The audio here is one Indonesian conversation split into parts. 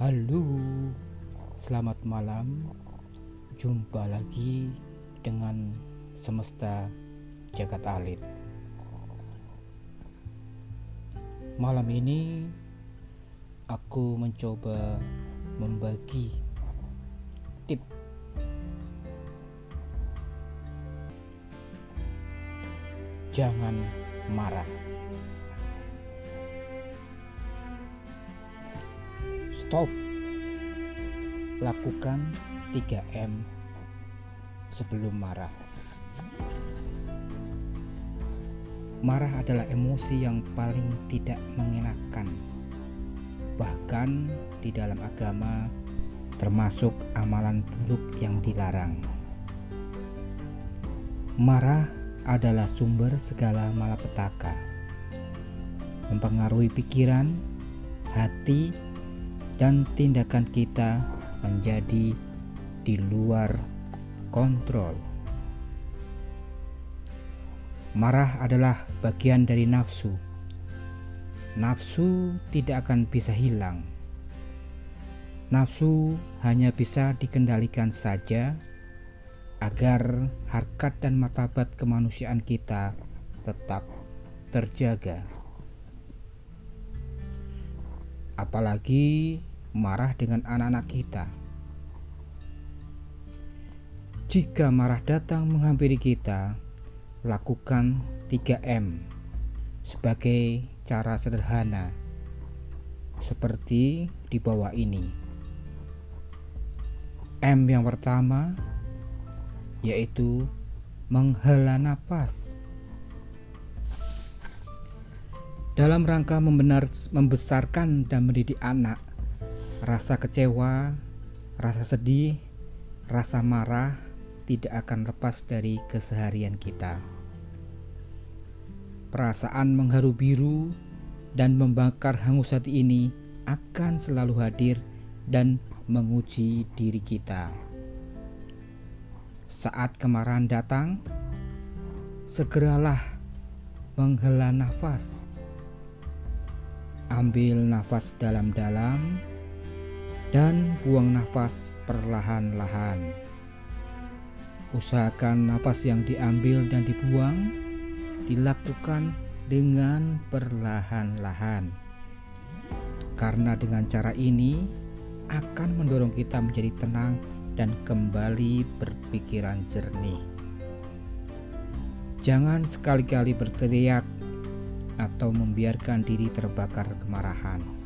Halo, selamat malam. Jumpa lagi dengan semesta jagat alit. Malam ini aku mencoba membagi tip jangan marah. Stop. Lakukan 3M sebelum marah. Marah adalah emosi yang paling tidak mengenakan. Bahkan di dalam agama termasuk amalan buruk yang dilarang. Marah adalah sumber segala malapetaka. Mempengaruhi pikiran, hati, dan tindakan kita menjadi di luar kontrol. Marah adalah bagian dari nafsu. Nafsu tidak akan bisa hilang. Nafsu hanya bisa dikendalikan saja agar harkat dan martabat kemanusiaan kita tetap terjaga. Apalagi marah dengan anak-anak kita. Jika marah datang menghampiri kita, lakukan 3M sebagai cara sederhana seperti di bawah ini. M yang pertama yaitu menghela nafas. Dalam rangka membenar, membesarkan dan mendidik anak, Rasa kecewa, rasa sedih, rasa marah tidak akan lepas dari keseharian kita. Perasaan mengharu biru dan membakar hangus hati ini akan selalu hadir dan menguji diri kita. Saat kemarahan datang, segeralah menghela nafas. Ambil nafas dalam-dalam dan buang nafas perlahan-lahan. Usahakan nafas yang diambil dan dibuang dilakukan dengan perlahan-lahan. Karena dengan cara ini akan mendorong kita menjadi tenang dan kembali berpikiran jernih. Jangan sekali-kali berteriak atau membiarkan diri terbakar kemarahan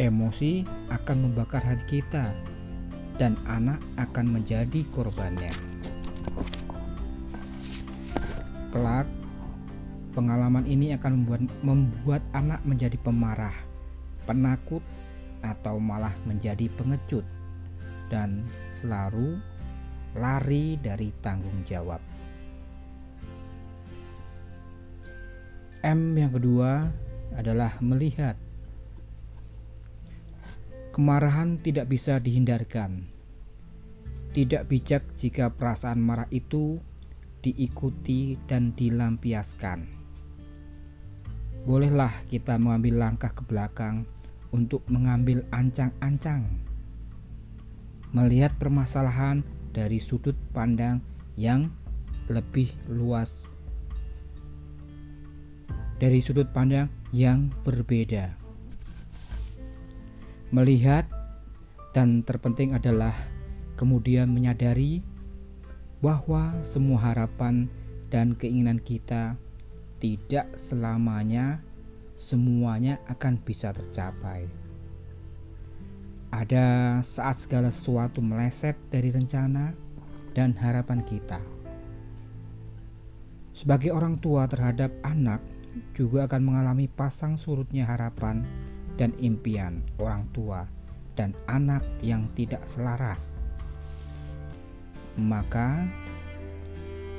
Emosi akan membakar hati kita dan anak akan menjadi korbannya. Kelak, pengalaman ini akan membuat, membuat anak menjadi pemarah, penakut, atau malah menjadi pengecut dan selalu lari dari tanggung jawab. M yang kedua adalah melihat Kemarahan tidak bisa dihindarkan. Tidak bijak jika perasaan marah itu diikuti dan dilampiaskan. Bolehlah kita mengambil langkah ke belakang untuk mengambil ancang-ancang. Melihat permasalahan dari sudut pandang yang lebih luas. Dari sudut pandang yang berbeda melihat dan terpenting adalah kemudian menyadari bahwa semua harapan dan keinginan kita tidak selamanya semuanya akan bisa tercapai. Ada saat segala sesuatu meleset dari rencana dan harapan kita. Sebagai orang tua terhadap anak juga akan mengalami pasang surutnya harapan dan impian orang tua dan anak yang tidak selaras. Maka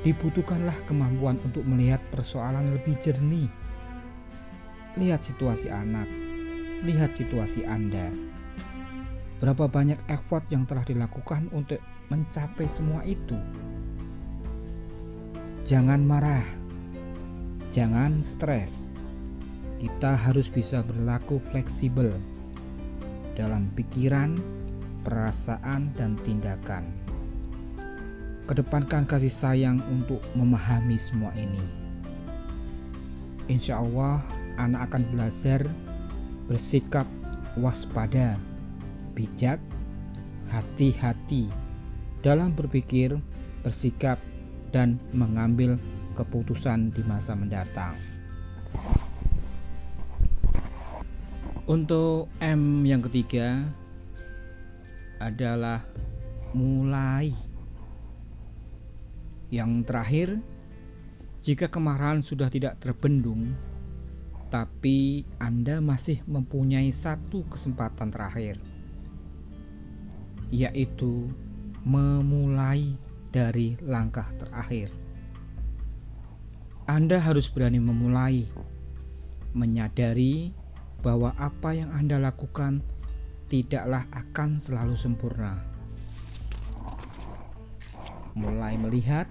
dibutuhkanlah kemampuan untuk melihat persoalan lebih jernih. Lihat situasi anak, lihat situasi Anda. Berapa banyak effort yang telah dilakukan untuk mencapai semua itu? Jangan marah, jangan stres, kita harus bisa berlaku fleksibel. dalam pikiran, perasaan, dan tindakan. Kedepankan kasih sayang untuk memahami semua ini. Insya Allah, anak akan belajar bersikap waspada, bijak, hati-hati dalam berpikir, bersikap, dan mengambil keputusan di masa mendatang. Untuk M yang ketiga adalah mulai. Yang terakhir, jika kemarahan sudah tidak terbendung, tapi Anda masih mempunyai satu kesempatan terakhir, yaitu memulai dari langkah terakhir. Anda harus berani memulai, menyadari bahwa apa yang Anda lakukan tidaklah akan selalu sempurna. Mulai melihat,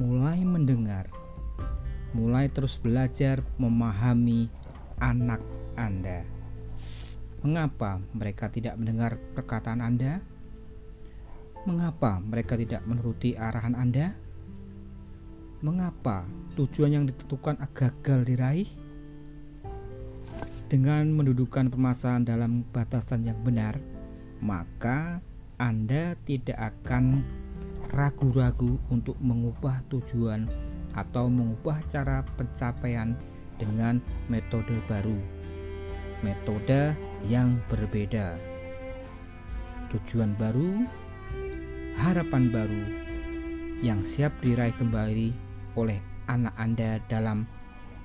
mulai mendengar, mulai terus belajar memahami anak Anda. Mengapa mereka tidak mendengar perkataan Anda? Mengapa mereka tidak menuruti arahan Anda? Mengapa tujuan yang ditentukan gagal diraih? Dengan mendudukan permasalahan dalam batasan yang benar, maka Anda tidak akan ragu-ragu untuk mengubah tujuan atau mengubah cara pencapaian dengan metode baru, metode yang berbeda. Tujuan baru, harapan baru yang siap diraih kembali oleh anak Anda dalam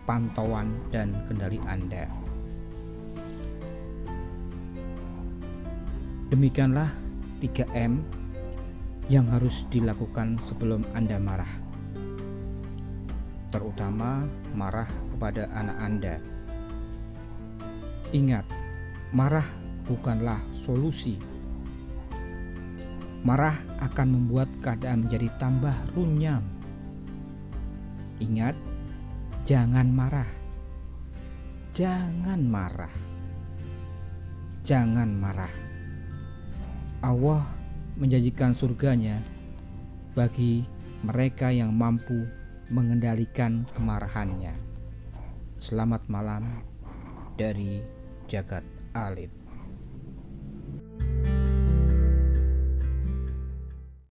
pantauan dan kendali Anda. Demikianlah 3M yang harus dilakukan sebelum Anda marah. Terutama marah kepada anak Anda. Ingat, marah bukanlah solusi. Marah akan membuat keadaan menjadi tambah runyam. Ingat, jangan marah. Jangan marah. Jangan marah. Allah menjanjikan surganya bagi mereka yang mampu mengendalikan kemarahannya. Selamat malam dari Jagat Alit.